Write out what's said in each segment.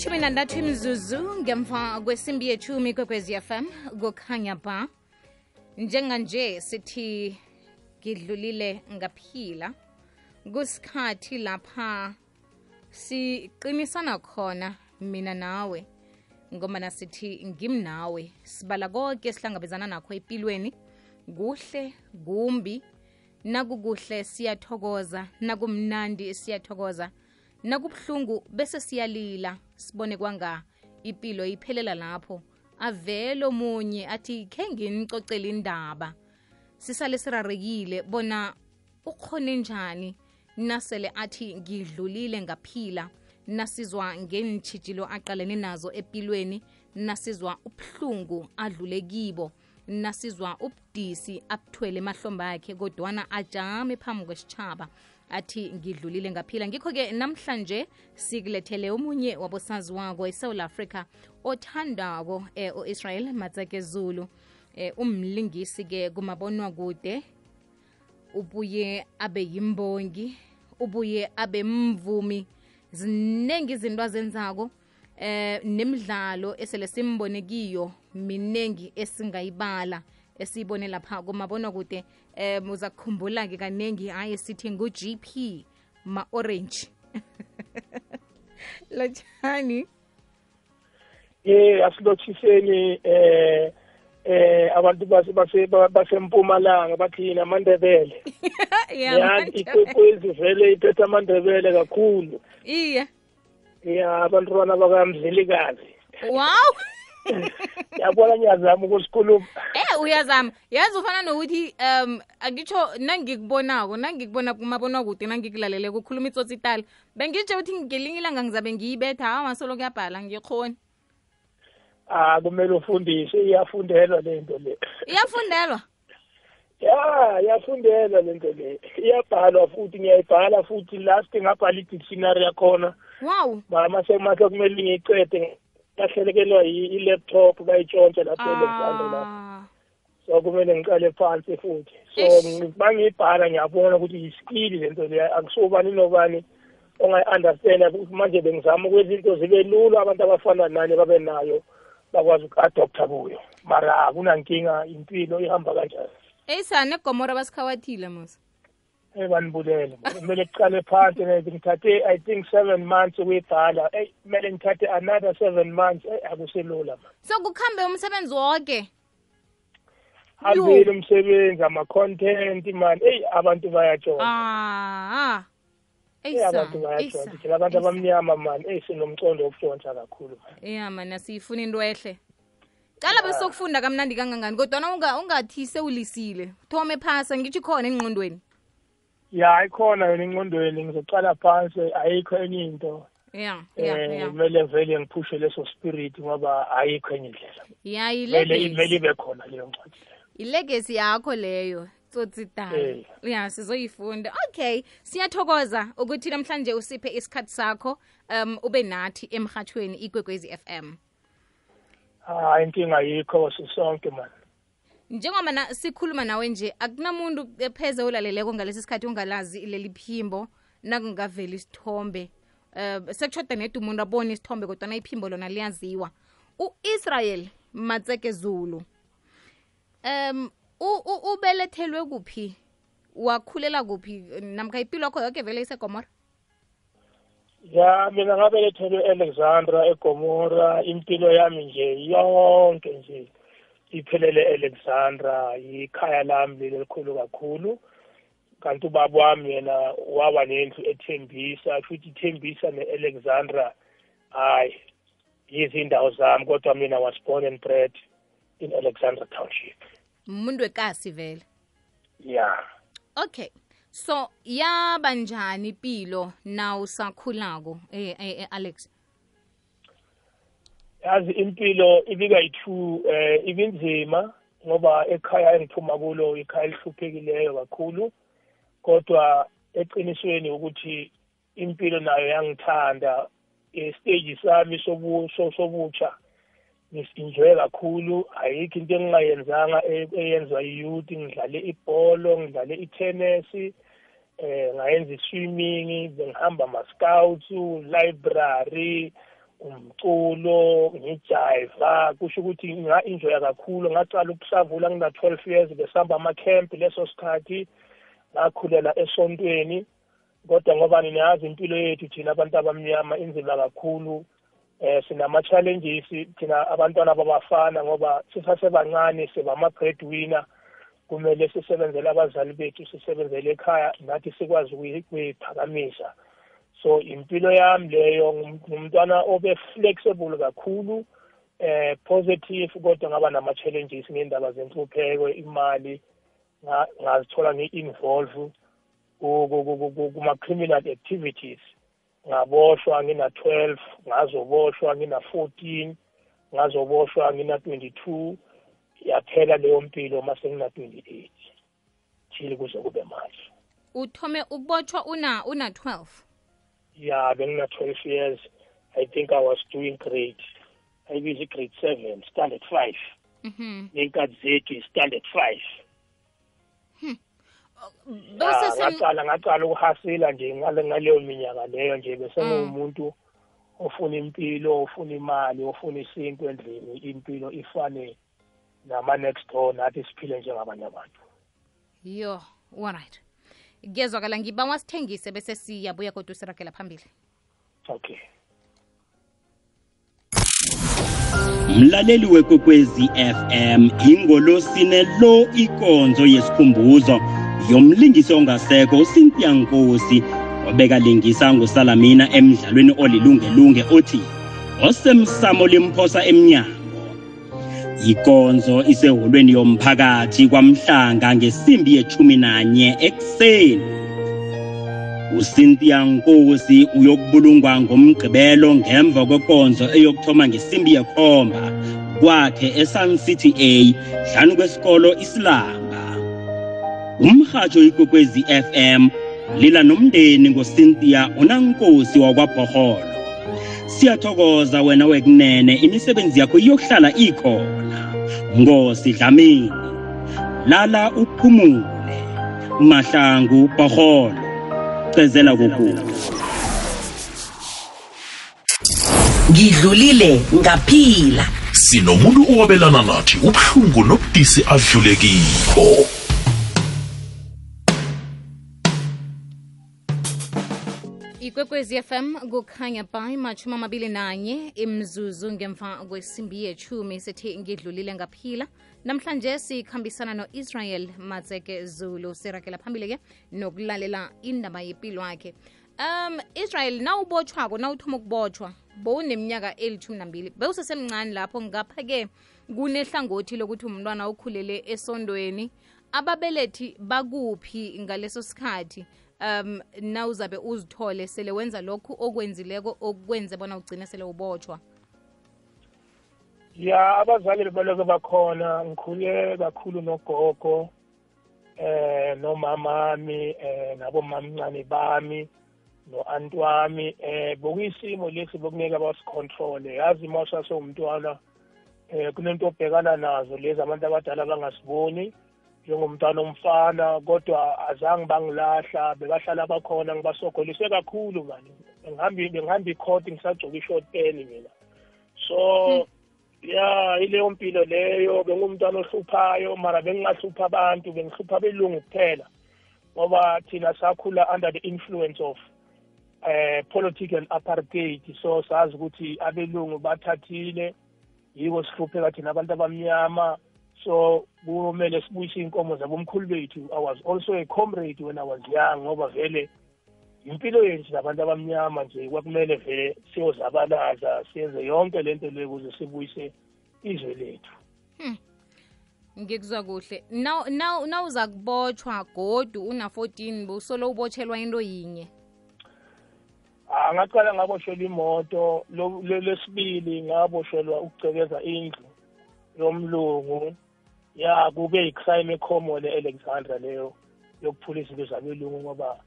ishumi nantathu imzuzu ngemva kwesimbi yethumi kwekwezi fm kukhanya ba njenganje sithi ngidlulile ngaphila. Kusikhathi lapha siqinisana khona mina nawe ngoba sithi ngimnawe sibala konke sihlangabezana nakho empilweni. Kuhle kumbi nakukuhle siyathokoza nakumnandi siyathokoza nakubuhlungu bese siyalila. Sibone kwanga ipilo iphelela lapho. Avele omunye athi khe nginicocele indaba. Sisale sirarekile bona ukhone njani. Nasele athi ngidlulile ngaphila. Nasizwa ngenitshijilo aqalene nazo empilweni nasizwa ubuhlungu adlule kibo. Nasizwa ubudisi abuthwele emahlombe akhe kodwana ajame phambi kwesitshaba athi ngidlulile ngaphila. Ngikho-ke namhlanje sikulethele omunye wabosaziwako esouth africa othandwako eh, o-israel matsake zulu. Eh, umlingisi-ke kumabonwa kude ubuye abe yimbongi ubuye abe mvumi. Ziningi izinto azenzako eh nemidlalo esele simbonekiyo minengi esingayibala esiyibone lapha kumabona kude eh uza kukhumbula-ke kaningi hayi sithi ngu-gp ma-orange. Lotshani eh asilothiseni eh eh abantu base base basempumalanga bathina amandebele yani ikwekwezi vele iphethe amandebele kakhulu. Iya. Ya abantwana bakamdlelikazi wow. Yabona ngiyazama ukusikhuluma. Eh uyazama. Yazi ufana nokuthi um angitsho nangikubonako nangikubona kumabona kude nangikulalele kukhuluma itsotsi itala bengitshe ukuthi ngelinye ilanga ngizabe ngiyibetha hawa masolo kuyabhala ngikhoni ah kumele ufundise iyafundelwa lento le. Iyafundelwa? Ya iyafundelwa lento le. Iyabhalwa futhi ngiyayibhala futhi last ngabhala i-dictionary yakhona. Wow. Mama sekumase kumele ngiyicede yahlelekelwa i-laptop bayitshontshe lapho elexander lapho ah so kumele ngiqale phansi futhi. So bangiyibhala ngiyabona ukuthi yiskili lento leya akusobani nobani ongayi-understanda manje bengizama ukwenza into zibe lula abantu abafana nani babe nayo bakwazi uku-adoptha kuyo. Mara akunankinga impilo ihamba kanjani. Eyisane egomora basikhawathile musa. Eyi banibulele kumele kuqale phansi ngithathe i think seven months ukuyibhala. Eyi kumele ngithathe another seven months. Eyi akuselula ma so kukhambe umsebenzi wonke avile umsebenzi ama-content mani eyi abantu bayatshona ah eyi abantu bayatshontsha thina abantu abamnyama mani eyi sinomcondo wokutshontsha kakhulu ya mana siyifuna into ehle. Cala besokufunda kamnandi kangangani kodwana unga- ungathi sewulisile. Thome phasa ngitsho khona engqondweni. Ya ikhona yona engqondweni ngizoqala phansi ayikho enye into. Ya ya eh ya kumele vele ngiphushe leso spirit ngoba ayikho enye indlela. Ya vele vele ilegacy ibe khona leyo ncwadi leyo. Ilegacy yakho leyo tsotsidala Eh. ya sizoyifunda. Okay siyathokoza ukuthi namhlanje usiphe isikhathi sakho um ube nathi emhathweni ikwekwezi FM hayi inkinga ayikho sisonke mani njengoba na sikhuluma nawe nje akunamuntu epheze ulaleleko ngalesi sikhathi ungalazi leli phimbo nakungavela isithombe. Um sekushoda neda umuntu abone isithombe kodwana iphimbo lona liyaziwa. U-israel matseke zulu um ubelethelwe kuphi? Wakhulela kuphi? Namkha impilo yakho yoke vele isegomora? Ya mina ngabelethelwe e-alexandra egomora. Impilo yami nje yonke nje. Iphelele e-alexandra yikhaya lami leli elikhulu kakhulu. Kanti ubaba wami yena waba nendlu ethembisa futhi ithembisa ne-alexandra hayi yizindawo zami kodwa mina was born and bred in alexandra township. Umuntu wekasi vele? Ya. Okay so yaba njani impilo na usakhulako eh, eh, eh, alex? Yazi impilo ibikayi-two eh ibinzima ngoba ekhaya engiphuma kulo ikhaya elihluphekileyo kakhulu. Kodwa eqinisweni ukuthi impilo nayo yangithanda istage sami sobu- so- sobutsha ngisinjoye kakhulu. Ayikho into engingayenzanga e- eyenzwa yiyouth ngidlale ibholo ngidlale itennis eh ngayenza i-swimming bengihamba ama-scouts library umculo ngijayiva kusho ukuthi nga-enjoya kakhulu. Ngacala ukusavula ngina-twelve years besihamba ama-camp leso sikhathi ngakhulela esontweni. Kodwa ngoba niyazi impilo yethu thina abantu abamnyama inzima kakhulu. Eh sinama-challenges thina abantwana babafana ngoba sisasebancane sibama-breadwinner. Kumele sisebenzele abazali bethu sisebenzele ekhaya nathi sikwazi ukuyiphakamisa. So impilo yami leyo ngumntwana obe flexible kakhulu eh positive kodwa ngaba nama challenges ngendaba zenhlupheko imali ngazithola ngi-involve kuma criminal activities. Ngaboshwa ngina 12 ngazoboshwa ngina 14 ngazoboshwa ngina 22 yaphela leyo mpilo mase ngina 28 thile kuze kube manje. Uthome ukubotshwa una una 12 yeah bengina 12 years. I think i was doing great ayibiza grade 7 standard 5 mhm zethu standard 5 hmm. ngaqala ngaqala ukuhasila nje ngale ngaleyo minyaka leyo nje bese ngumuntu mm. ofuna impilo ofuna imali ofuna isinto endlini impilo ifane nama next door nathi siphile njengabanye abantu. Yo alright kuyezwakala ngiba wasithengise bese siyabuya kodwa siragela phambili. Okay. Mlaleli wekwekwezi fm ingolosine lo ikonzo yesikhumbuzo yomlingisi ongasekho usintia Nkosi obekalingisa nguSalamina emdlalweni olilungelunge othi osemsamo limphosa emnyango ikonzo iseholweni yomphakathi kwamhlanga ngesimbi yechumi nanye ekuseni. uCynthia Nkosi uyokubulungwa ngomgqibelo ngemva kwekonzo eyokuthoma ngesimbi yekhomba. Kwakhe eSun City A hlanu kwesikolo Islam umhajo ikwekwezi FM lila nomndeni ngoCynthia unankosi wakwaBhoholo siyathokoza wena wekunene imisebenzi yakho iyohlala ikhona ngosi dlamini lala uphumule mahlangu Bhoholo cezela kokulu ngidlulile ngaphila. Sinomuntu owabelana nathi ubuhlungu nobudisi adlulekikho ikwekwezi fm kukhanya by machumi amabili nanye imzuzu ngemva kwesimbi yechumi sethi ngidlulile ngaphila. Namhlanje sikhambisana no-israel matseke zulu sirakela phambili-ke nokulalela indaba yempilo yakhe um israel nawubotshwako nawuthoma ukubotshwa bowuneminyaka elithumi nambili bewusesemncane lapho. Ngapha-ke kunehlangothi lokuthi umntwana ukhulele esondweni. Ababelethi bakuphi ngaleso sikhathi um nawuzabe uzithole sele wenza lokhu okwenzileko okwenze bona ugcine sele ubotshwa ya abazali baloko bakhona ngikhule kakhulu nogogo eh nomamami eh nabomamncane bami no-anti wami eh bokuyisimo lesi bokunika basicontrole yazi uma usasewumntwana eh kunento obhekana nazo lezi abantu abadala bangasiboni. Njengomntwana omfana kodwa azange bangilahla bebahlala bakhona ngibasogolise kakhulu mani bengihambi bengihambi icourt ngisagcoka i-short pen mina. So ya ileyo mpilo leyo bengumntwana ohluphayo mara bengingahlupha abantu bengihlupha abelungu kuphela ngoba thina sakhula under the influence of eh political apartheid. So sazi ukuthi abelungu bathathile yiko sihlupheka thina abantu abamnyama so kumele sibuyise inkomo zabomkhulu bethu i was also a comrade when i was young ngoba vele impilo yethu nabantu abamnyama nje kwakumele vele siyozabalaza siyenze yonke lento le ukuze sibuyise izwe lethu. Hmm. ngikuzwa kuhle. Nawuza kubotshwa godu una-14 busolo ubotshelwa into yinye? Angaqala ngaboshelwa imoto lesibili ngaboshelwa ukucekeza indlu yomlungu. Ya kube i-crime ecommon e-alexandra leyo yokuphula izinto zabelungu ngoba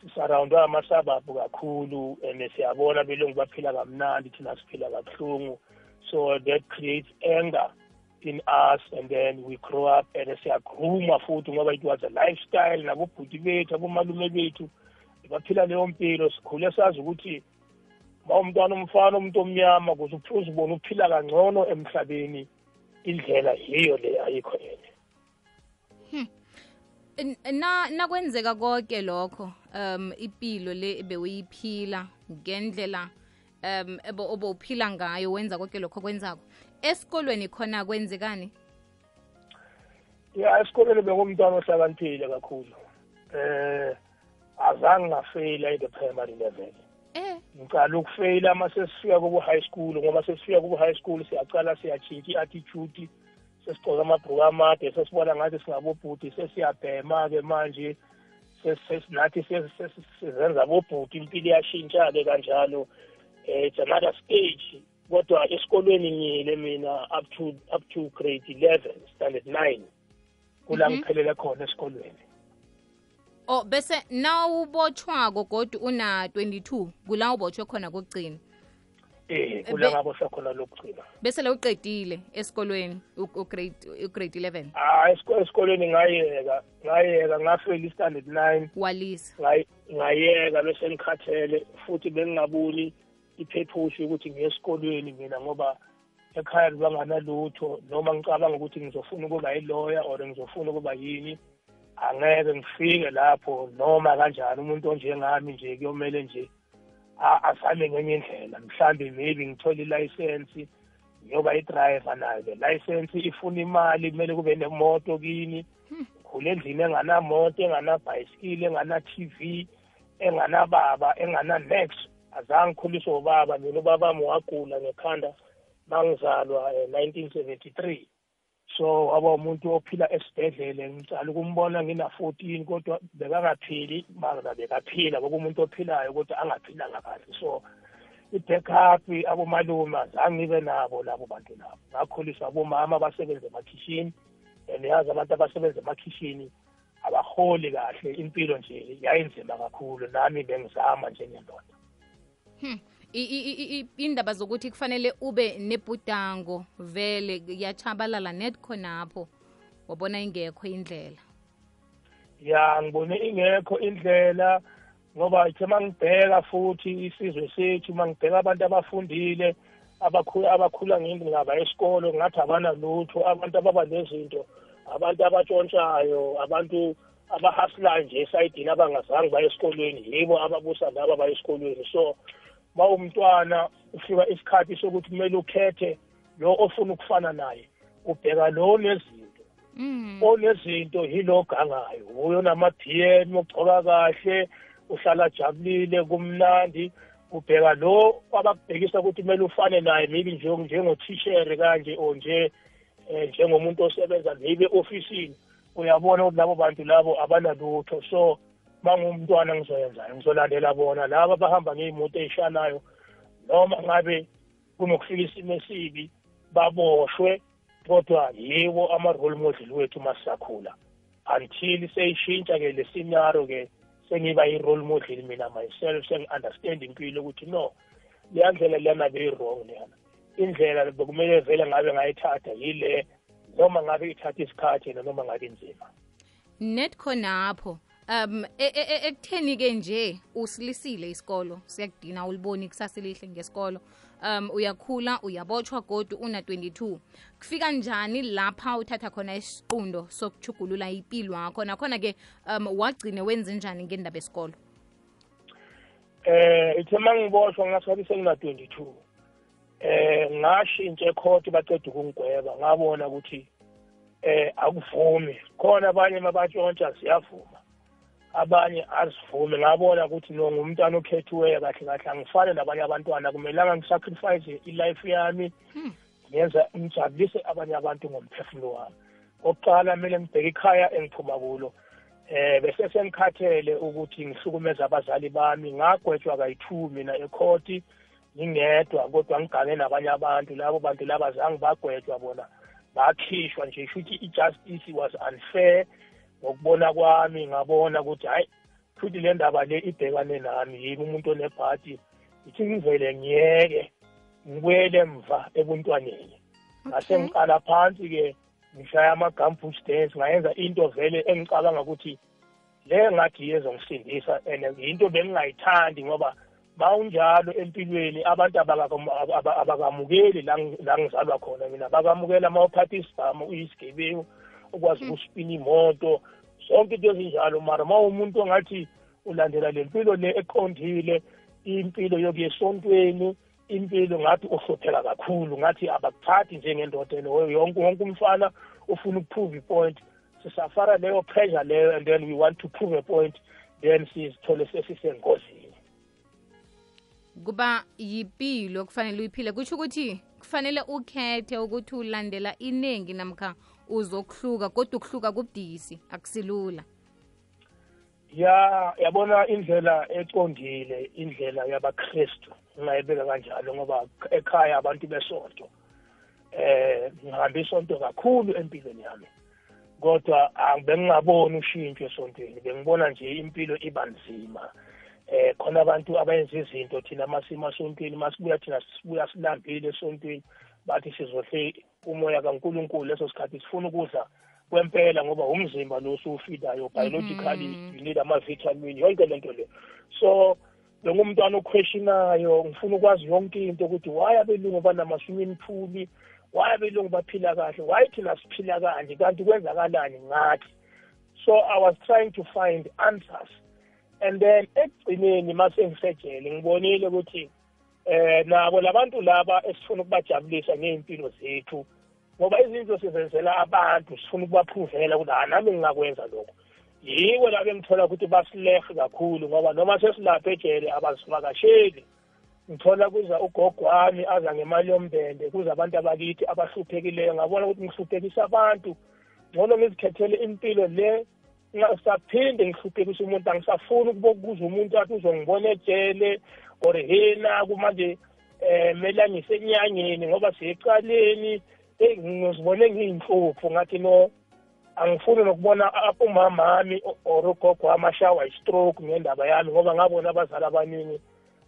sisarawundwa amasababu kakhulu and siyabona belungu baphila kamnandi thina siphila kabuhlungu. So that creates anger in us and then we grow up and siyagruma futhi ngoba it was a lifestyle nabobhuti bethu abomalume bethu baphila leyo mpilo. Sikhule sazi ukuthi ma umntwana umfana umuntu omnyama ukuze uzibone uphila kangcono emhlabeni. Indlela yiyo le ayikho enye. N- na nakwenzeka konke lokho um ipilo le ebeuyiphila ngendlela um obowuphila ngayo wenza konke lokho kwenzako esikolweni khona kwenzekani? Ya esikolweni bengumntwana ohlakaniphile kakhulu. Eh azange ngafeyila in the primary level ngicala ukufeyila uma sesifika kubo high school ngoba sesifika kubo high school siyacala siyatshintsha i-attitude sesigcoka amabhruku amade sesibona ngathi singabobhuti sesiyabhema-ke manje nathi sizenza bobhuti impilo iyashintsha-ke kanjalo um it's another stage. Kodwa esikolweni ngiyile mina up to up to grade eleven standard nine kula Mhm. ngiphelele khona esikolweni. Oh bese nawubotshwako kodwa una 22 kula ubotshwe khona kokugcina? Eh kula Be- ngaboshwa khona lokugcina. Bese la uqedile esikolweni ugrade ugrade 11 ah esiko- esikolweni ngayeka ngayeka ngafela i-standard nine. Walisa. Ngay- ngayeka bese ngikhathele futhi bengingaboni iphephushi ukuthi ngiye esikolweni mina ngoba ekhaya libanganalutho noma ngicabanga ukuthi ngizofuna ukuba yiloya or ngizofuna ukuba yini. Angeke ngifike lapho noma kanjani umuntu onjengami nje kuyomele nje a- azame ngenye indlela. Mhlambe maybe ngithole ilayisensi ngiyoba i-driver nayo-ke. Layisensi ifuna imali kumele kube nemoto kini. Khule endlini enganamoto enganabhayisikili engana-tv enganababa engana-nex azange khuliswe ubaba mina ubabami wagula ngekhanda bangizalwa um 1973 so waba umuntu ophila esibhedlele ngicala ukumbona ngina-14 kodwa bekangaphili mara bekaphila kokumuntu ophilayo kodwa angaphilanga kahle. So i-backup abomalume azange ngibe nabo labo bantu labo. Ngakhuliswa abomama abasebenza emakhishini and yazi abantu abasebenza emakhishini abaholi kahle impilo nje yayinzima kakhulu nami bengizama njengendoda. Hmm. I- i- i- i- indaba zokuthi kufanele ube nebhudango vele yachabalala net khonapho. Wabona ingekho indlela? Ya ngibone ingekho indlela ngoba ithe mangibheka futhi isizwe sethu mangibheka abantu abafundile abakhula abakhula ngindingaba esikolo ngathi abanalutho abantu ababa nezinto abantu abatshontshayo abantu abahasulayo nje esayidini abangazange baye esikolweni yibo ababusa laba baye esikolweni. So ma umntwana ufika isikhathi sokuthi kumele ukhethe lo ofuna ukufana naye ubheka lo onezinto. Mm. onezinto yilo gangayo uyo nama-bm ugcoka kahle uhlala ajabulile kumnandi. Ubheka lo abakubhekisa ukuthi kumele ufane naye maybe nje- njengothishere kanje or nje um njengomuntu osebenza maybe ofisini. Uyabona ukuthi labo bantu labo abanalutho. So mangumntwana ngizoyenzani ngizolandela bona laba abahamba ngey'moto ey'shanayo noma ngabe kunokufika isimo esibi baboshwe kodwa yiwo ama-role model wethu masisakhula until seyishintsha-ke le scenario-ke sengiba yi-role model mina myself sengi-understand impilo ukuthi no leya ndlela leyana beyi-wrong leyana. Indlela bekumele vele ngabe ngayithatha yile noma ngabe ithatha isikhathi noma ngabe inzima. Net khonapho um e- e- e- ekutheni ke nje usilisile isikolo siyakudina uliboni ikusasa elihle ngesikolo. Um uyakhula uyabotshwa godu una 22 kufika njani lapha uthatha khona isiqundo sokuchugulula impilo yakho nakhona ke um wagcine wenze njani ngendaba esikolo eh ithe mangiboshwa ngasabi sengina 22 eh ngashintsha ecourt baceda ukungigweba ngabona ukuthi eh akuvumi. Khona abanye mabatshontsha siyavuma. Abanye azivume ngabona ukuthi no ngumntwana okhethiweyo kahle kahle angifane nabanye abantwana. Kumelanga ngisacrifice ilife yami ngenza ngijabulise abanye abantu ngomphefumulo wami. Okuqala kumele ngibheke ikhaya engiphuma kulo eh bese sengikhathele ukuthi ngihlukumeza abazali bami. Ngagwetshwa kayi-two mina ekhoti ngingedwa kodwa ngigane nabanye abantu. Labo bantu laba zange bagwetshwa bona bakhishwa nje futhi i-justice was unfair. Ngokubona kwami ngabona ukuthi hayi futhi le ndaba le ibhekane nami yimi umuntu onebhadi ithi ngivele ngiyeke ngibuyele emva ebuntwaneni ngase ngiqala phansi-ke ngishaya ama-gumboot dance ngayenza into vele engicabanga ukuthi le ngathi yezongisindisa and into bengingayithandi ngoba mawunjalo empilweni abantu abakam- aba- abakamukeli la ngi- la ngizalwa khona mina bakamukela mawuphatha isibhamu uyisigebengu ukwazi ukuspina imoto zonke into ezinjalo. Mara ma umuntu ongathi ulandela le mpilo le eqondile impilo yokuya esontweni impilo ngathi uhlupheka kakhulu ngathi abakuthathi njengendoda ene yonke wonke umfana ufuna ukuprove ipoint. Sisafara leyo pressure leyo and then we want to prove a point then sizithole sesisengozini. Kuba yipilo kufanele uyiphile. Kutsho ukuthi kufanele ukhethe ukuthi ulandela iningi namkha uzokuhluka kodwa ukuhluka kubudisi akusilula. Ya yabona indlela eqondile indlela yabakristu. Ngingayibeka kanjalo ngoba ekhaya abantu besonto. Eh ngihambe isonto kakhulu empilweni yami. Kodwa bengingaboni ushintsho esontweni. Bengibona nje impilo iba nzima. Eh khona abantu abayenza izinto thina masima esontweni masibuya thina sibuya silambile esontweni bathi sizohle umoya kaNkuluNkulu leso sikhathi sifuna ukudla kwempela ngoba umzimba lo usufidayo biologically you need ama-vitamin yonke lento le. So bengumntwana oquestionayo ngifuna ukwazi yonke into ukuthi why abelungu banama-swimming pool why abelungu baphila kahle why thina siphila kanje kanti kwenzakalani ngathi? So i was trying to find answers. And then ekugcineni masengisejele ngibonile ukuthi eh nabo labantu laba esifuna ukubajabulisa ngey'mpilo zethu ngoba izinto sizenzela abantu sifuna ukubaphuvela ukuthi ha nami ngingakwenza lokho yiwo labo engithola ukuthi basilehe kakhulu ngoba noma sesilapha ejele abazivakasheli ngithola kuza ugogo wami aza ngemali yombende kuza abantu abakithi abahluphekileyo ngabona ukuthi ngihluphekisa abantu. Ngcono ngizikhethele impilo le ngisaphinde ngihluphekise umuntu angisafuni ukuza umuntu athi uzongibona ejele or hena kumanje um mele angisenyanyeni ngoba siyecaleni eyi ngizibone ngiyinhlupho ngathi no angifuni nokubona umama wami or ugogo wami ashawa i-stroke ngendaba yami ngoba ngabona abazali abaningi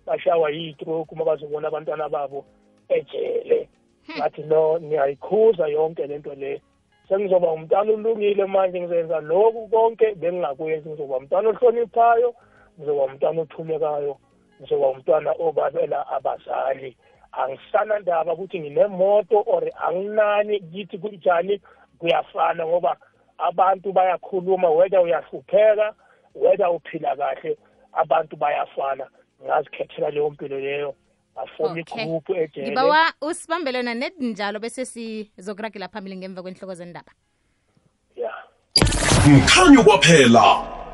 bashawa yi-stroke uma bazobona abantwana babo ejele ngathi no ngiyayikhuza yonke lento le. Sengizoba umntwana ulungile manje ngizenza lokhu konke bengingakwenzi. Ngizoba umntwana ohloniphayo ngizoba umntwana othumekayo ngizoba umntwana obabela abazali. Angisanandaba ukuthi nginemoto or anginani kithi kunjani? Kuyafana ngoba abantu bayakhuluma whether uyahlupheka whether uphila kahle abantu bayafana. Ngazikhethela leyo mpilo leyo. Ngafoma Okay. igruphu ejele. Ngibawa usibambele wena net njalo bese sizokuragela phambili ngemva kwenhloko zendaba ya. Mkhanyo kwaphela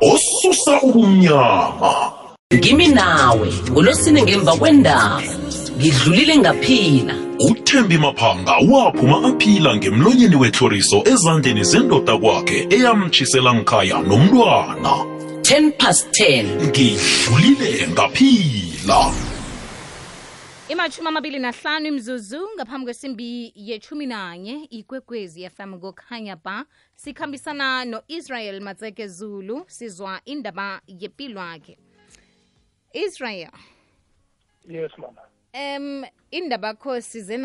osusa ubumnyama. Ngimi nawe ngolosine ngemva kwendaba. Ngidlulile ngaphila uthembi maphanga waphuma aphila ngemlonyeni wetloriso ezandleni zendoda kwakhe eyamtshisela nkhaya nomntwana. 10 past 10 ngidlulile ngaphila. Imashumi amabili nahlanu imzuzu ngaphambi kwesimbi yechumi nanye ikwekwezi fm kokhanya ba sikhambisana no-israel matseke zulu sizwa indaba yempilo yakhe israel. Yes mama um indaba kho size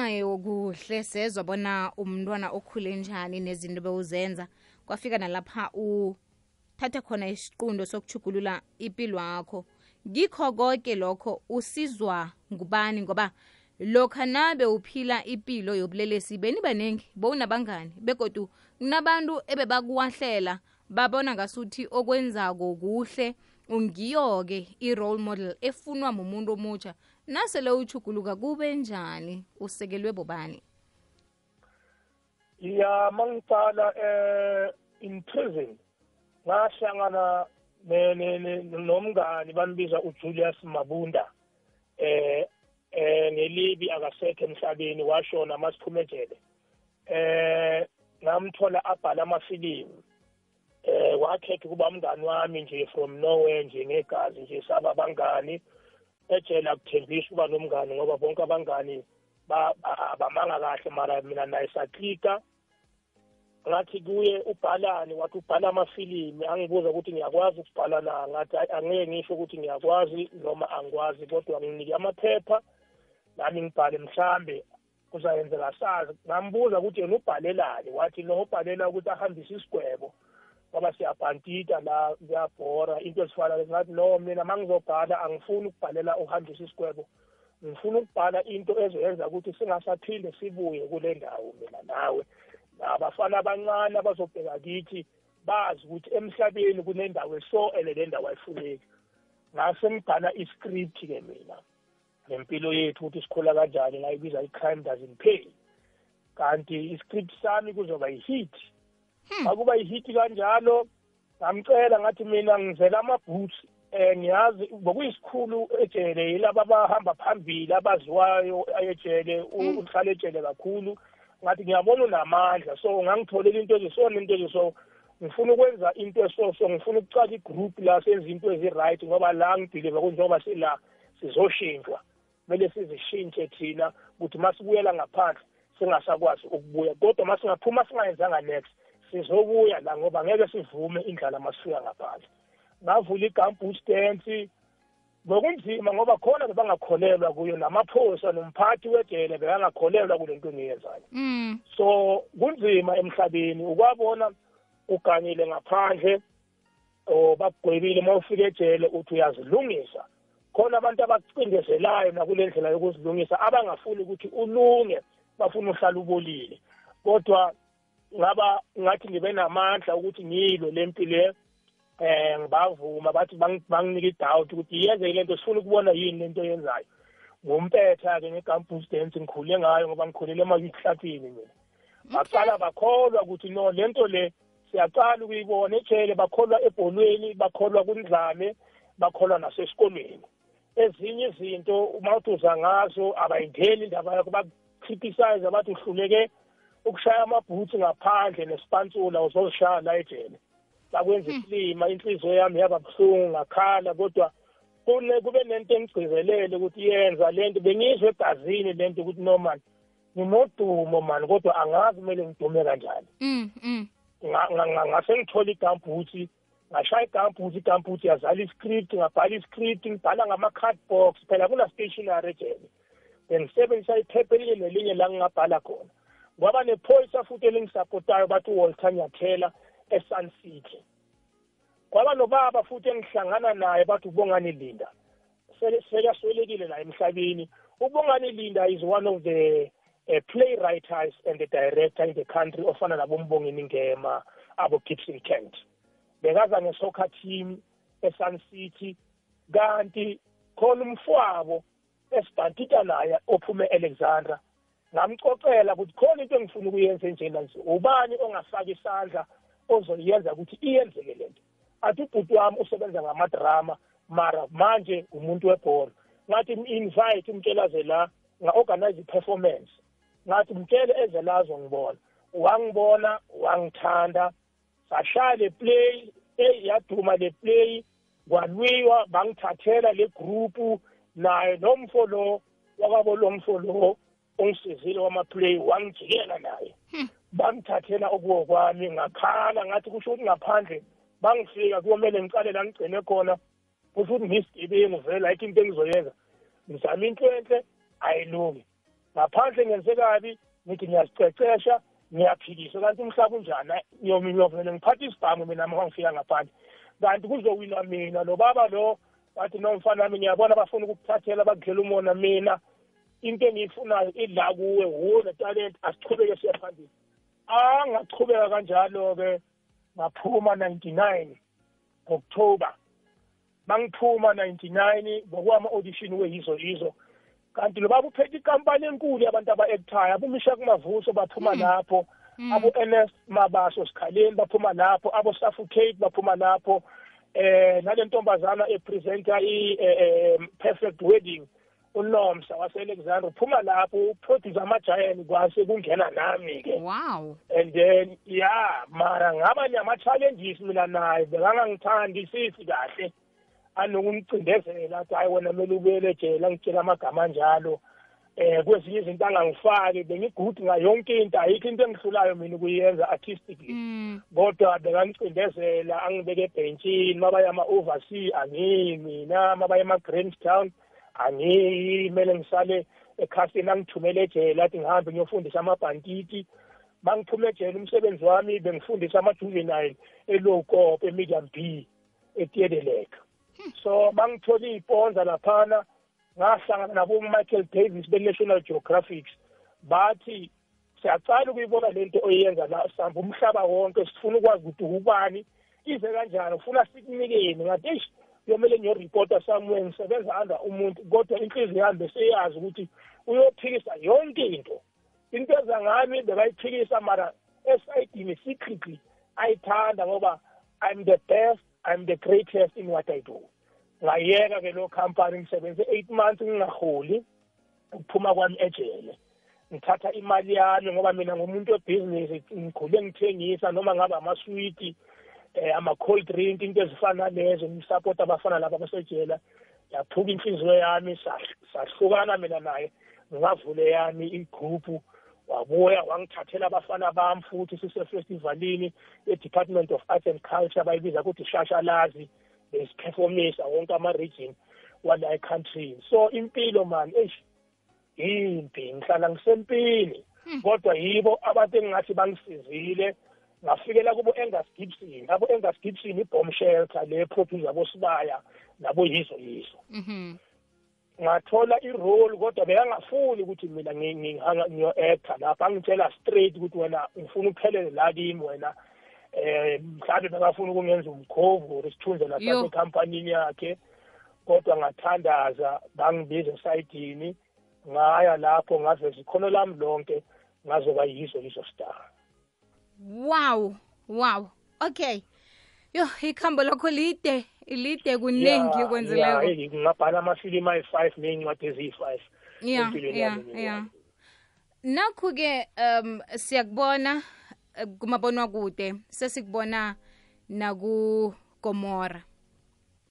kuhle sezwa bona umntwana okhule njani nezinto bewuzenza kwafika nalapha uthatha khona isiqundo sokuchugulula impilo yakho ngikho konke lokho usizwa ngubani ngoba lokha nabe uphila impilo yobulelesi beni baningi bowunabangani. Begodu kunabantu ebebakuwahlela babona ngasuthi okwenzako kuhle. Ungiyo-ke i-role model efunwa mumuntu omutsha nasele uchuguluka kube njani? Usekelwe bobani? Ya mangicala eh in prison. Ngahlangana ne- ne- ne- nomngani bambiza uJulius Mabunda. Eh eh ngelibi akasekho emhlabeni washona masiphumejele eh ngamthola abhala amafilimu. Eh wakhetha ukuba umngani wami nje from nowhere nje ngegazi nje saba bangani. Ejele akuthembisa ukuba nomngani ngoba bonke abangani ba- ba- bamanga kahle mara mina naye saklika ngathi kuye ubhalani wathi ubhala amafilimi angibuza ukuthi ngiyakwazi ukubhala na? Ngathi "Hayi, angeke ngisho ukuthi ngiyakwazi noma angikwazi kodwa nginike amaphepha nami ngibhale mhlambe kuzayenzeka sazi. Ngambuza ukuthi yena ubhalelani? Wathi no ubhalela ukuthi ahambise isigwebo. Ngoba siyabhantita la kuyabhora into ezifana lezi ngathi no mina ma ngizobhala angifuni ukubhalela uhandisa isigwebo ngifuna ukubhala into ezoyenza ukuthi singasaphinde sibuye kule ndawo mina nawe. Abafana abancane abazobheka kithi bazi ukuthi emhlabeni kunendawo eso ele le ndawo ayifuneki. Ngase ngibhala i-script-ke mina ngempilo yethu ukuthi sikhula kanjani ngayibiza i-crime doesn't pay. Kanti i-script sami kuzoba yi-hit akuba yi-hit kanjalo ngamcela ngathi mina ngizela ama-boots eh ngiyazi bokuyisikhulu ejele yilaba abahamba phambili abaziwayo ejele uhlala ejele kakhulu. Ngathi ngiyabona unamandla so ngangitholela into ezisona into eziso ngifuna ukwenza into esoso ngifuna ukucala igroup la senza into ezi-right ngoba la ngidiliva kunjengoba sila sizoshintshwa. Kumele sizishintshe thina ukuthi masibuyela ngaphandle singasakwazi ukubuya kodwa masingaphuma singayenzanga next. Sizobuya la ngoba ngeke sivume indlala masifika ngaphandle. Ngavula igamboots dance bekunzima ngoba khona bebangakholelwa kuyo namaphosa nomphathi wejele bekangakholelwa kule nto engiyenzayo. Mm. so kunzima emhlabeni ukwabona uganyile ngaphandle or bakugwebile uma ufika ejele uthi uyazilungisa. Khona abantu abakucindezelayo nakule ndlela yokuzilungisa abangafuni ukuthi ulunge bafuna uhlala ubolile. Kodwa ngaba ngathi ngibe namandla ukuthi lempi le eh ngibavuma bathi banginika idoubt ukuthi yenzeke lento sifuna ukubona yini lento yenzayo ngumpetha ke ngeGambus dance ngikhule ngayo ngoba ngikhulele emayihlathini mina baqala bakholwa ukuthi no lento le siyaqala ukuyibona ejele bakholwa ebholweni bakholwa kundlame bakholwa nasesikolweni. Ezinye izinto uma uthi uza ngazo abayingeni indaba yakho bakucriticize abathi uhluleke ukushaya amabhutsi ngaphandle nesipansula uzozishaya la ejele. Bakwenza isilima inhliziyo yami yaba buhlungu ngakhala kodwa kune kube nento engigcizelele ukuthi yenza lento bengizwe egazini lento ukuthi no man nginodumo mani kodwa angazi kumele ngidume kanjani. Mm, mm. ngase ngithola igambhuthi ngashaya igambhuthi igambhuthi yazala iscript ngabhala iscript ngibhala ngama-card box phela kuna-stationary ejele. Bengisebenzisa iphepha elinye nelinye la ngingabhala khona. Kwaba nephoyisa futhi elingisapotayo bathi uwalter nyathela esun city kwaba nobaba futhi engihlangana naye bathi ubongani linda. Sekaswelekile la emhlabeni. ubongani linda is one of the uh, playwriters and the director in the country ofana nabombongini ngema abo Gibson Kent. Bekaza ngesoccer team eSun City kanti khona umfowabo esibhantita naye ophume Alexandra ngamcocela ukuthi khona into engifuna ukuyenza enjena nje ubani ongafaka isandla ozoyenza ukuthi iyenzeke lento athi ubhuti wami usebenza ngamadrama mara manje umuntu webhola. Ngathi invite umtshela ze la nga-organize i-performance. Ngathi mtshele eze la azongibona. Wangibona wangithanda. Sashaya le play eyi yaduma le play. Kwalwiwa bangithathela le grupu naye nomfo lo wakwabo lo mfo lo ongisizile wamaplay wangijikela naye. Bangithathela okuwo kwami ngakhala ngathi kusho ukuthi ngaphandle bangifika kuyomele ngicale la ngigcine khona. Kusho ukuthi ngisigebengu vele ayikho into engizoyenza. Ngizama into enhle ayilungi ngaphandle ngenze kabi ngithi ngiyazicecesha ngiyaphikisa kanti umhlaba unjani? Ngiyovele ngiphatha isibhamu mina uma ngifika ngaphandle. Kanti kuzowina mina lo baba lo wathi nomfana wami ngiyabona bafuna ukukuthathela bakudlela umona mina. Into engiyifunayo idla kuwe wona talent asichubeke siya phambili. Angachubeka kanjalo-ke ngaphuma 99 October mangiphuma 99 ngokwama-audition weyizo yizo. Kanti lo baba uphethe ikampani enkulu yabantu aba-actayo abomishak mavuso baphuma lapho abo-ns mabaso sikhaleni baphuma lapho abo-suffocate baphuma lapho eh nale ntombazana epresenta i-perfect wedding. Unomsa wase-alexander uphuma lapho uproduce amajayani kwase kungena nami-ke wow. And then ya mara ngaba nama-challenges mina naye bekangangithandi sisi kahle. Anokumcindezela athi hayi wena kumele ubuyele ejele angitshela amagama anjalo. Eh kwezinye izinto angangifaki bengigude ngayonke into ayikho into engihlulayo mina ukuyenza artistically. Mm. kodwa bekangicindezela angibeke ebhentshini mabaye ama-oversea angiyi mina mabaye ema-grandstown angiyi kumele ngisale ekhasini angithumele ejele athi ngihambe ngiyofundisa amabhantiti mangiphume ejele umsebenzi wami bengifundisa ama-juvenile e-low cop e-medium b etiedelek so mangithola iy'ponza laphana ngahlangana nabo-michael davis be-national geographics bathi siyacala ukuyibona lento oyenza la sihamba umhlaba wonke sifuna ukwazi ukuthi ubani ize kanjani ufuna sikunikeni ngathi eish kuyomele ngiyoripota somewhere ngisebenza under umuntu kodwa inhliziyo yami beseyazi ukuthi uyophikisa yonke into. Into ezangami bekayiphikisa mara esayidini secretly ayithanda ngoba i'm the best i'm the greatest in what i do. Ngayeka ke lo company ngisebenze eight months ngingaholi ukuphuma kwami ejele. Ngithatha imali yami ngoba mina ngumuntu webhizinisi ngikhule ngithengisa noma ngabe amaswiti eh ama-cold drink into ezifana nalezo ngisapota abafana laba abasejela yaphuka inhliziyo yami sahlukana mina naye ngingavule yami igroupu wabuya wangithathela abafana bami futhi sisefestivalini e-department of arts and culture bayibiza ukuthi shashalazi besiphefomisa wonke ama-region wala ecountryn so impilo mani eish yimpi ngihlala ngisempini kodwa yibo abantu engingathi bangisizile ngafikela kubo Angus Gibson abo Angus Gibson ibomb shelter le property yabo sibaya nabo yizo yizo. Mhm. Ngathola i-role kodwa bekangafuni ukuthi mina ngiyo-actor lapha angitshela straight ukuthi wena ngifuna uphelele la kimi wena eh mhlawumbe bekafuna ukungenza umkhovu or isithunze Yo. lapha ekhampanini yakhe. Kodwa ngathandaza bangibiza esayidini ngaya lapho ngaveza ikhono lami lonke ngazoba yizo lizo star. Wow wow. Okay. Yo ikhambo lakho lide lide kuningi ngingabhala amafilimu ayi-five ney'ncwadi eziyi-five ya ya ya. Nakho-ke um siyakubona kumabonwakude kumabonwa kude sesikubona nakugomora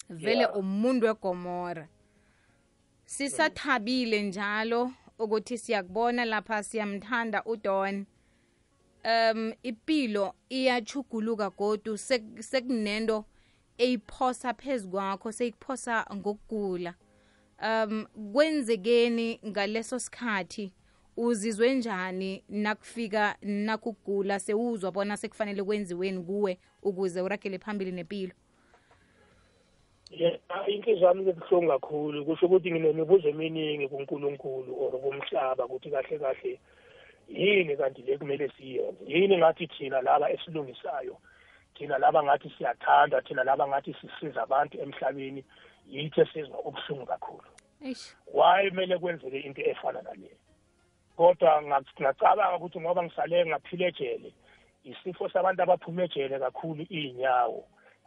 vele Yeah. umuntu wegomora. Sisathabile njalo ukuthi siyakubona lapha siyamthanda udon um ipilo iyachuguluka godu sek- sekunento eyiphosa phezu kwakho seyikuphosa ngokugula. Um kwenzekeni ngaleso sikhathi uzizwe njani nakufika nakugula sewuzwa bona sekufanele kwenziweni kuwe ukuze uragele phambili nempilo Yeah, inhliziyo yami kebuhlungu kakhulu. Kusho ukuthi nginemibuzo eminingi kuNkulunkulu or kumhlaba ukuthi kahle kahle yini kanti le kumele siyenze? Yini ngathi thina laba esilungisayo thina laba ngathi siyathanda thina laba ngathi sisiza abantu emhlabeni yithi esizwa ubuhlungu kakhulu? Why kumele kwenzeke into efana nale? Kodwa ngac- ngacabanga ukuthi ngoba ngisale ngaphila ejele isifo sabantu abaphuma ejele kakhulu iy'nyawo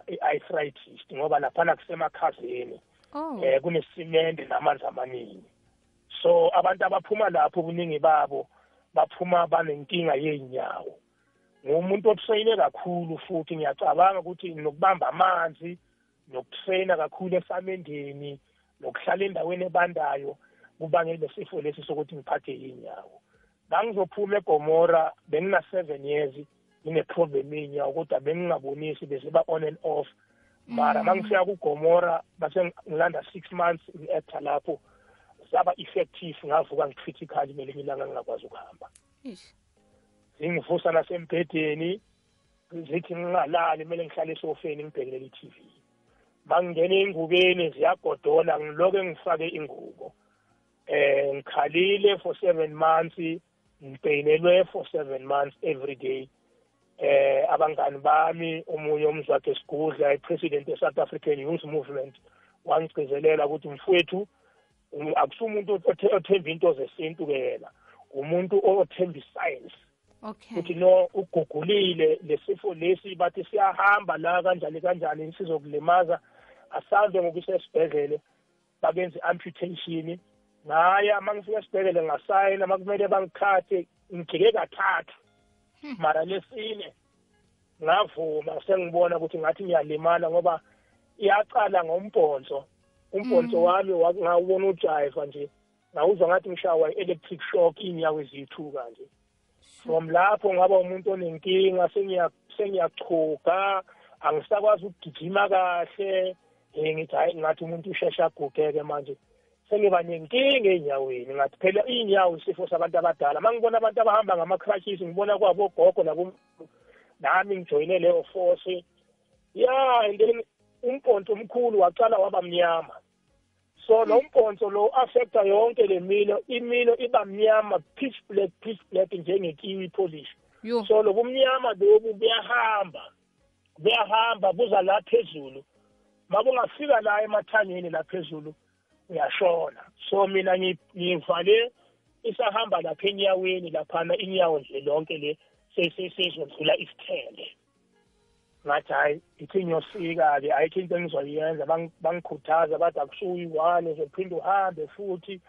i-arthritis ngoba laphana kusemakhazeni oh. eh kunesimende namanzi amaningi. So abantu abaphuma lapho ubuningi babo baphuma banenkinga yeinyawo ngumuntu otrayine kakhulu futhi ngiyacabanga ukuthi nokubamba amanzi nokutrayina kakhulu esamendeni nokuhlala endaweni ebandayo kubangele sifo lesi sokuthi ngiphathe inyawo bangizophuma egomora bengina-seven years ngine-problem yenyawo kodwa bengingabonisi besiba on and off. Mara mangifika kugomora base ngilanda six months ngi-actor lapho saba effective ngavuka ngi-critical ngelinye ilanga ngingakwazi ukuhamba. Zingivusa nasembhedeni zithi ngingalali kumele ngihlale esofeni ngibhekelele i-tv mangingena ey'ngubeni ziyagodola ngiloke ngifake ingubo. Eh ngikhalile for seven months ngipeyinelwe for seven months every day. Eh abangani bami omunye umzwakhe sigudla i-president ye-south african youth movement wangigcizelela ukuthi mfowethu akusumuntu othe- othemba into zesintu ke yena. Umuntu othemba iscience. Okay. Ukuthi no ugugulile lesifo lesi bathi siyahamba la kanjani kanjani sizokulimaza. Asambe ngokusesibhedlele bakenze amputation ngaya mangifika esibhedlele ngasayina makumele bangikhathe ngijike kathathu. Mara lesine ngavuma sengibona ukuthi ngathi ngiyalimala ngoba iyaqala ngombhonso umbhonso wami wa- ngawubona ujayiva nje ngawuzwa ngathi ngishawa i-electric shock iy'nyawo eziyithuka nje. From lapho ngaba umuntu onenkinga sengiya- sengiyachuga angisakwazi ukugijima kahle eh ngithi hayi ngathi umuntu usheshe agugeke manje. Sengiba nenkinga ey'nyaweni ngathi phela iy'nyawo isifo sabantu abadala. Uma ngibona abantu abahamba ngama-crutches ngibona kwabo ogogo nabo nami ngijoyine leyo force. Ya and then umponto omkhulu waqala waba mnyama. So lo mponto lo affecta yonke le milo. Imilo iba mnyama pitch black pitch black njengekiwi polish. Yo. So lobumnyama lobu buyahamba buyahamba buza la phezulu. Mabungafika la emathangeni la phezulu uyashona. So mina ngi- ngivale isahamba lapha enyaweni laphana inyawo nje lonke le sesizodlula isithende ngathi hayi ithi ngiyosika-ke ayikho into engizoyenza. Bang- bangikhuthaza bathi akusuke uyi-one uzophinde uhambe futhi.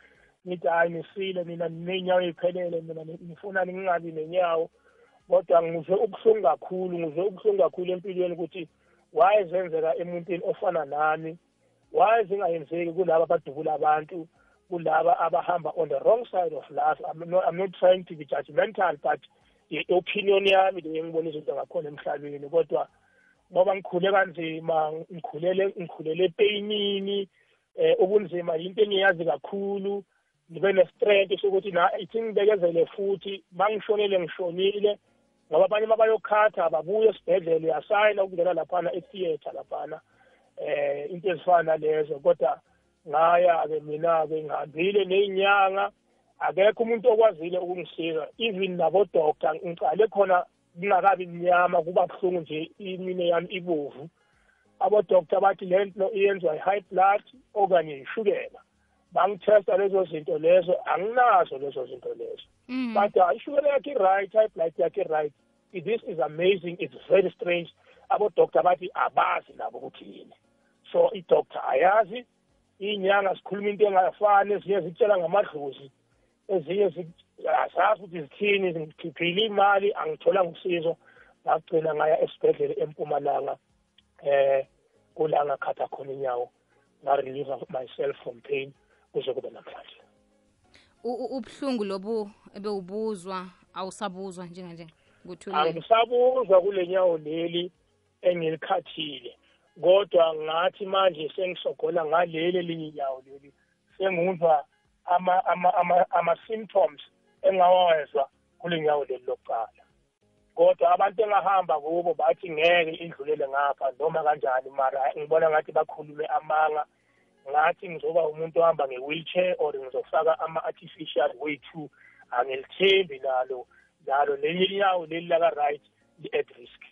Ngithi hayi nisile mina ney'nyawo ey'phelele mina ni- ngifuna ngingabi nenyawo. Kodwa ngizwe ubuhlungu kakhulu ngizwe ubuhlungu kakhulu empilweni ukuthi why zenzeka emuntwini ofana nami? Why zingayenzeki kulaba abadubula abantu kulaba abahamba on the wrong side of life? I'm not, I'm not trying to be judgmental but i-opinion yami le engibona izinto ngakhona emhlabeni. Kodwa ngoba ngikhule kanzima ngikhulele ngikhulele epeyinini eh ubunzima into engiyazi kakhulu ngibe ne-strength sokuthi na ithi ngibekezele futhi bangishonele ngishonile ngoba abanye uma bayokhatha babuye esibhedlela uyasayina ukungena laphana etheatre laphana eh into ezifana nalezo. Kodwa ngaya-ke mina-ke ngihambile ney'nyanga akekho umuntu okwazile ukungisiza even nabodokta ngicale khona kungakabi mnyama kuba buhlungu nje imine yami ibovu. Abodokta bathi le nto iyenziwa i-high blood okanye ishukela bangithesta lezo zinto lezo anginazo lezo zinto lezo. Mm. but uh, ishukela yakhe i-right high blood yakhe i-right. This is amazing it's very strange. Abodokta bathi abazi nabo ukuthi yini. So idokta ayazi iy'nyanga zikhuluma into engafani ezinye zitshela ngamadlozi ezinye zi- azazi ukuthi zithini ngikhiphile imali angitholanga usizo. Ngagcina ngaya esibhedlela empumalanga eh kula ngakhatha khona inyawo. Nga-relieve myself from pain kuze kube namhlanje. U- u- ubuhlungu lobu ebewubuzwa awusabuzwa njenganje nguthulile angisabuzwa kule nyawo leli engilikhathile kodwa ngathi manje sengisogola ngaleli elinye inyawo leli senguzwa ama ama ama ama-symptoms engawezwa kule nyawo leli lokuqala. Kodwa abantu engahamba kubo bathi ngeke indlulele ngapha noma kanjani? Mara ngibona ngathi bakhulume amanga ngathi ngizoba umuntu ohamba nge-wheelchair or ngizofaka ama-artificial way to angilithembi nalo nalo leli inyawo leli laka-right li-at risk.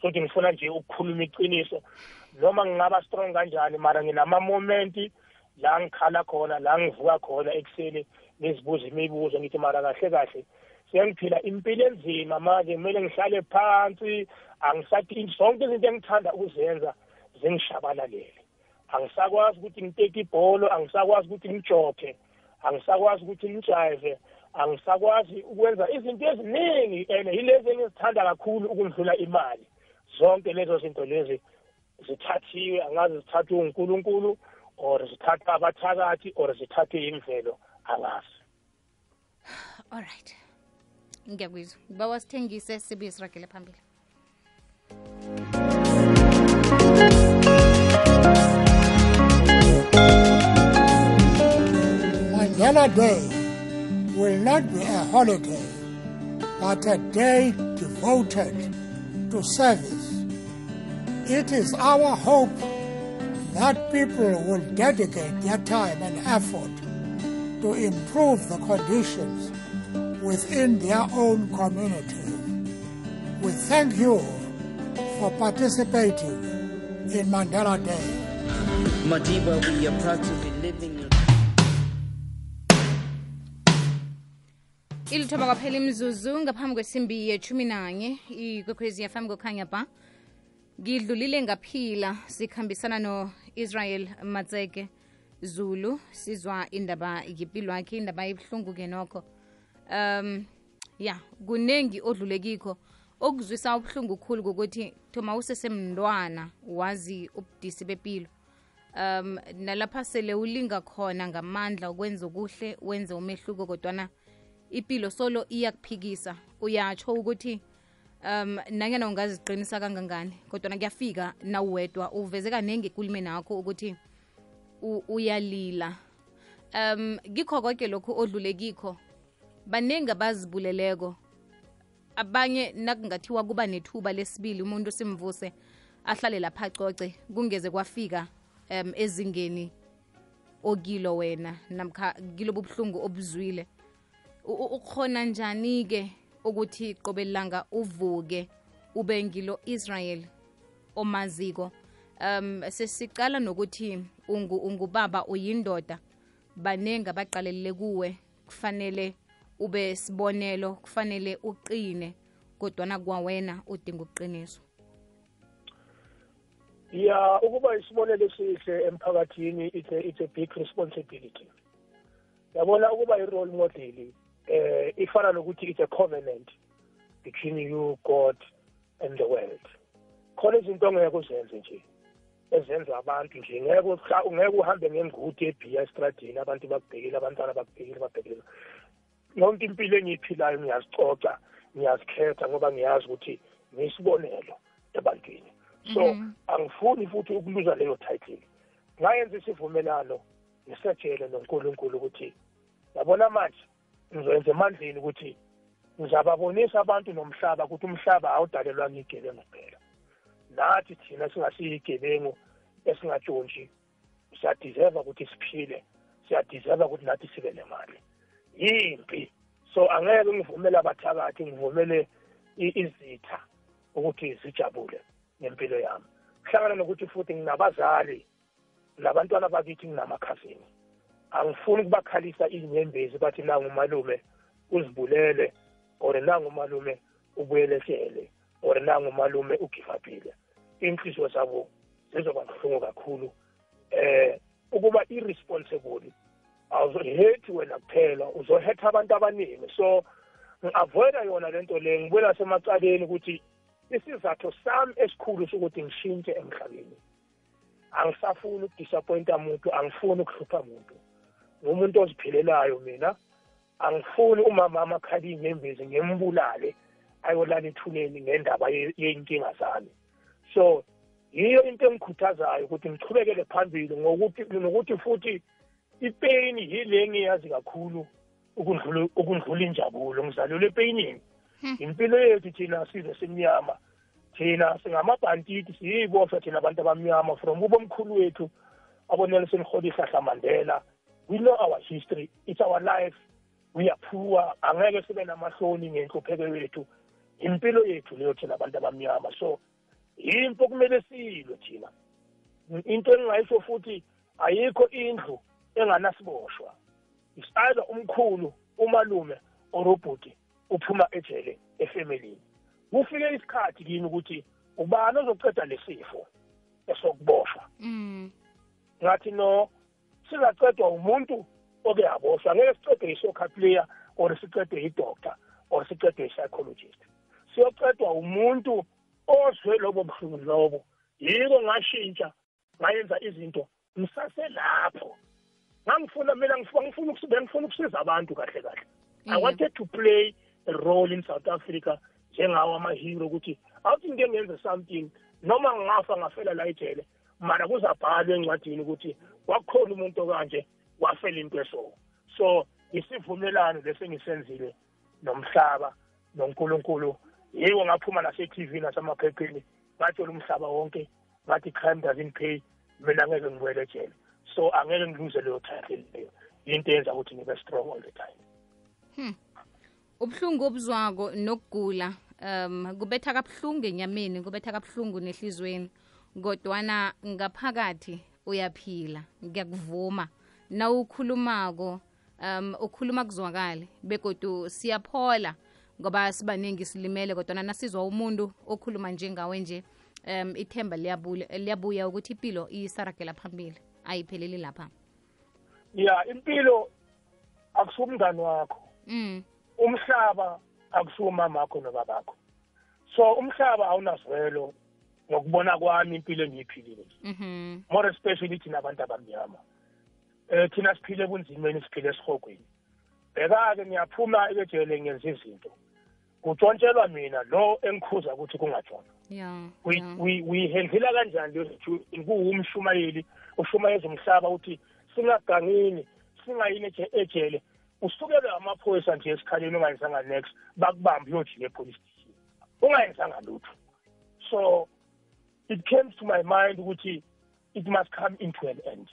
Futhi ngifuna nje ukukhuluma iqiniso. Noma ngingaba strong kanjani mara nginama-momenti la ngikhala khona la ngivuka khona ekuseni ngizibuza imibuzo ngithi mara kahle kahle. Sengiphila impilo enzima manje kumele ngihlale phansi. Angisathi zonke izinto engithanda ukuzenza zingishabalalele angisakwazi ukuthi ngiteke ibholo angisakwazi ukuthi ngijokhe angisakwazi ukuthi ngijive angisakwazi ukwenza izinto eziningi and yilezi engizithanda kakhulu ukundlula imali. Zonke lezo zinto lezi zithathiwe angazi zithathwe unkulunkulu or zithathwe abathakathi or zithathwe yimvelo angazi alright ngiyakuzwa. Ngiba sithengise sibuye siragele phambili. Mandela Day will not be a holiday, but a day devoted to service. It is our hope that people will dedicate their time and effort to improve the conditions within their own community. We thank you for participating in Mandela Day. Madiba, we are proud to be living in ilithoba kwaphela imzuzu ngaphambi kwesimbi yethumi nanye ikwekhwezi fm kukhanya ba ngidlulile ngaphila sikhambisana no-israel matseke zulu. Sizwa indaba yipilo yakhe indaba ebuhlungu-ke nokho. Um ya kuningi odlulekikho okuzwisa ubuhlungu khulu kokuthi thoma usesemntwana wazi ubudisi bepilo. Um nalapha sele ulinga khona ngamandla ukwenza okuhle wenze umehluko kodwana ipilo solo iyakuphikisa. Uyatsho ukuthi um nanyana ungaziqinisa kangangani kodwa kuyafika nawuwedwa uveze kanenge ekulimeni akho ukuthi uyalila. Um kikho konke lokhu odlule kikho. Baningi abazibuleleko. Abanye nakungathiwa kuba nethuba lesibili umuntu simvuse ahlale lapha acoce kungeze kwafika um ezingeni okilo wena namkha kilobu buhlungu obuzwile ukhona njani-ke ukuthi qobe langa uvuke ube ngilo Israel omaziko. Um sesicala nokuthi ungu ungubaba uyindoda banengi abaqalelele kuwe kufanele ube sibonelo kufanele uqine kodwana kwawena udinga ukuqiniswa ya ukuba isibonelo esihle emphakathini it's a, it's a big responsibility. Yabona ukuba i-role model eh ifana nokuthi it's a covenant between you god and the world. Khona izinto ongeke uzenze nje ezenza abantu nje. Ngeke ungeke uhambe ngenguti ebhiya estradini abantu bakubhekile abantwana bakubhekile babhekile. Yonke impilo engiyiphilayo ngiyazicoca ngiyazikhetha ngoba ngiyazi ukuthi ngiyisibonelo ebantwini. So angifuni futhi ukuluza leyo title. Ngayenza isivumelano ngisatshele nonkulunkulu ukuthi yabona manje ngizoyenza emandleni ukuthi ngizababonisa abantu nomhlaba ukuthi umhlaba awudalelwa ngigebengu kuphela. Nathi thina singasiyigebengu esingatshontshi siyadeserva ukuthi siphile siyadeserva ukuthi nathi sibe nemali. Yimpi? So angeke ngivumele abathakathi ngivumele izitha ukuthi zijabule ngempilo yami. Kuhlangana nokuthi futhi nginabazali nabantwana bakithi nginamakhazini. Angifuni ukubakhalisa inyembezi bathi nangumalume uzibulele or nangumalume ubuyelehlele or nangumalume ugivapile inhliziyo zabo zizoba buhlungu kakhulu. Eh ukuba irresponsible awuzohethi wena kuphela uzohetha abantu abaningi. So ngi-avoida yona lento le ngibona semacaleni ukuthi isizathu sami esikhulu sokuthi ngishintshe emhlabeni. Angisafuni ukudisappointa muntu angifuni ukuhlupha muntu ngumuntu oziphilelayo mina angifuni umamama akhala inyembezi ngimbulale ayolala ethuneni ngendaba ye- yey'nkinga zami. So yiyo into engikhuthazayo ukuthi ngichubekele phambili ngokuthi nokuthi futhi ipeyini yile engiyazi kakhulu ukundlula injabulo. Ngizalelwe epeyinini impilo yethu thina sizwe simnyama. Thina singamabhantiti siyiboshwa thina abantu abamnyama from ubomkhulu wethu abonelson rholihlahla mandela we know our history. It's our life. We are poor angeke sibe namahloni ngenhlupheko yethu. Impilo yethu leyo thina abantu abamnyama. So yimpo kumele siyilwe thina. Into engingayisho futhi ayikho indlu enganasiboshwa. It's either umkhulu umalume or ubhuti uphuma ejele efemelini kufike isikhathi kimi ukuthi ubani ozoceda lesifo esokuboshwa? Mm. ngathi no sizaqedwa umuntu oke yaboshwa ngeke sicede i-soccer player or sicede i-doctor or sicede i-psychologist. Siyocedwa umuntu ozwe lobo buhlungu lobo. Yiko ngashintsha ngayenza izinto ngisaselapho. Ngangifuna mina ngifuna ngifuna ukusibe ngifuna ukusiza abantu kahle kahle. I Mhm. wanted to play a role in south africa njengawo amahero ukuthi awuthi ngike ngenze something noma ngafa ngafela la ejele mara kuzabhalwa encwadini ukuthi wakhona umuntu okanje wafela into eso so isivumelano lesengisenzile nomhlaba noNkulunkulu yiwo ngaphuma nase-TV nasemaphepheni ngatshela umhlaba wonke ngathi crime doesn't pay. Mina ngeke ngibuyele ejele. So angeke ngiluze leyo title leyo. Into eyenza ukuthi ngibe strong all the time. Ubuhlungu obuzwako nokugula um kubetha kabuhlungu enyameni kubetha kabuhlungu nehlizweni kodwana ngaphakathi uyaphila ngiyakuvuma. Na ukhulumako um ukhuluma kuzwakale begodu siyaphola ngoba sibaningi silimele kodwana nasizwa umuntu okhuluma njengawe nje um ithemba liyabuya ukuthi impilo isaragela phambili ayipheleli lapha. Ya impilo akusumngani wakho. Mm. umhlaba akusiwo mamakho nobabakho. So umhlaba awunazwelo ngokubona kwami impilo engiyiphilile. Mhm. More especially thina abantu abamnyama. Eh thina siphile ebunzimeni siphile esihogweni bheka-ke ngiyaphuma ekejele ngenza izinto. Kutshontshelwa mina lo engikhuza ukuthi we- uyihendlela kanjani leyo situation kuwumshumayeli ushumayeza umhlaba uthi singagangini singayini eje- ejele. Usukelwe amaphoyisa nje esikhaleni ungayenzanga next bakubambe uyojile epolice station. Ungayenzanga lutho. So it came to my mind ukuthi it must come into an end.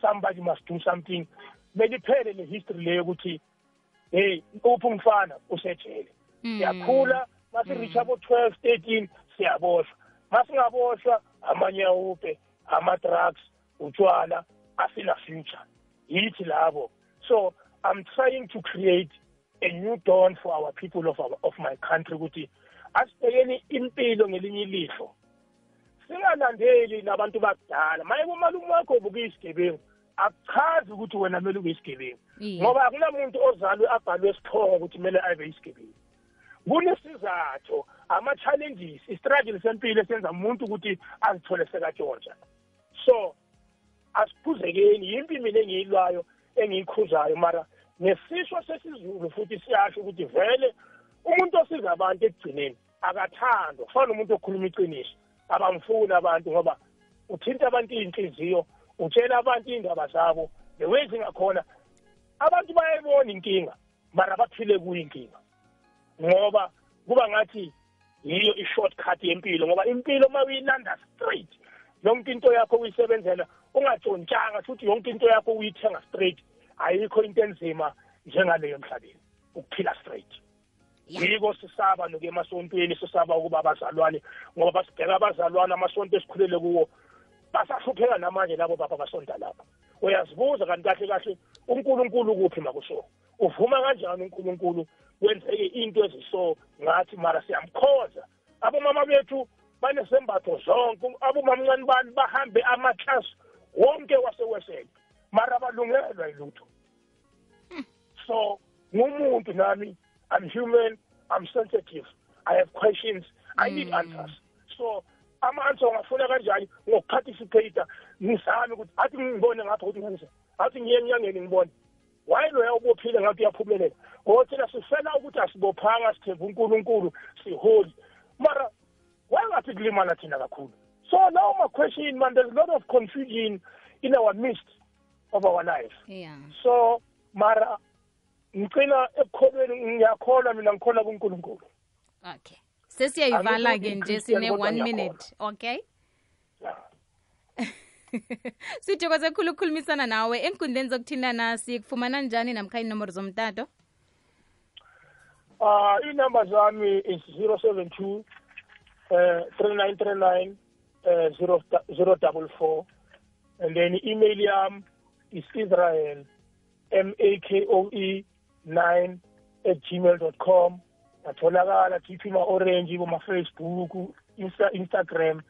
Somebody must do something. Beliphele le history leyo ukuthi hey uphi umfana usejele siyakhula masireach abo 12 13 siyaboshwa. Masingaboshwa amanyawupe ama-drugs utshwala asina future. Yithi labo. So i'm trying to create a new dawn for our people of, our, of my country ukuthi asibhekeni impilo ngelinye ilihlo. Singalandeli nabantu bakudala. Maye kumalume wakho ubukuyisigebengu akuchazi ukuthi wena kumele ube yisigebengu Iye. ngoba akunamuntu ozalwe abhalwe esiphongo ukuthi kumele abe yisigebengu kunesizathu ama-challenges istruggle sempilo esenza umuntu ukuthi azithole sekatshontsha. So asiphuzekeni yimpi mina engiyilwayo engiyikhuzayo mara nesisho sesizulu futhi siyasho ukuthi vele umuntu osiza abantu ekugcineni akathandwa. Kufana nomuntu okhuluma iqiniso. Abamfuni abantu ngoba uthinta abantu iy'nhliziyo utshela abantu iy'ndaba zabo the way zingakhona abantu bayayibona inkinga mara baphile kuyinkinga. Ngoba kuba ngathi yiyo i-shortcut yempilo ngoba impilo uma uyilanda straight yonke into yakho uyisebenzela ungatshontshanga futhi yonke into yakho uyithenga straight. Ayikho into enzima njengaleyo emhlabeni ukuphila straight. Yiko sisaba nokuya emasontweni sisaba ukuba abazalwane ngoba basibheka abazalwane amasonto esikhulele kuwo basahlupheka namanje labo baba basonta lapho uyazibuza kanti kahle kahle unkulunkulu kuphi makuso uvuma kanjani unkulunkulu kwenzeke into eziso ngathi mara siyamkhoza? Abomama bethu banesembatho zonke abomamncane bani bahambe amaklasi wonke wasewesele mara balungelwa yilutho. So ngumuntu nami i'm human. I'm sensitive. I have questions. I need answers. So ama-answer ungafuna kanjani ngokuparticipate ngizame ukuthi athi ngibone ngapha ukuthi ngenze athi ngiye enyangeni ngibone. Waye loya ubophile ngathi uyaphumelela? Ngoba thina sifela ukuthi asibophanga sithemba unkulunkulu siholi. Mara wangathi kulimala thina kakhulu? So now my question man there's a lot of confusion in our midst of our life. Yeah. So mara ngicina ekukholweni ngiyakholwa mina ngikholwa kunkulunkulu. Okay. Sesiyayivala ke nje sine kodwa one minute okay? Sithokoze khulu ukukhulumisana nawe. Enkundleni zokuthintana sikufumana njani namkha inomboro zomtato? Uh, inamba zami is 072 uh, 3939 uh, 0, 044 and then i-email yam is israel m-a-k-o-e 9 at gmail dot com. Ngatholakala gp ma-orange boma-facebook Insta, instagram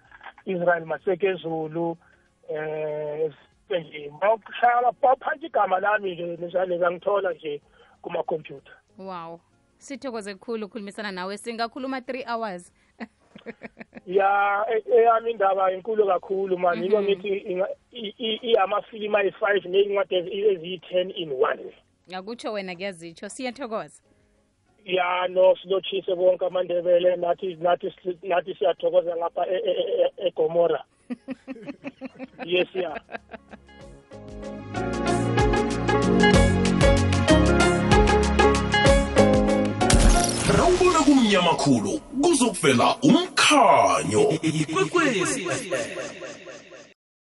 israel maseke zulu um nje bawuphantshi igama lami-ke njalo bangithola nje kumakhompyutha. Wow. Sithokoze khulu ukukhulumisana nawe singakhuluma 3 hours. Ya e- eyami indaba inkulu kakhulu man. Yiko ngithi iyamafilimu ayi-five ney'ncwadi ezi- eziyi-ten in one. Akutsho wena kuyazitsho siyathokoza. Ya no silotshise bonke amandebele nathi nathi nathi siyathokoza ngapha e- e- e- e- egomora. Yes ya. Rawubona kumnyama khulu kuzokuvela umkhanyo. Ikwekwezi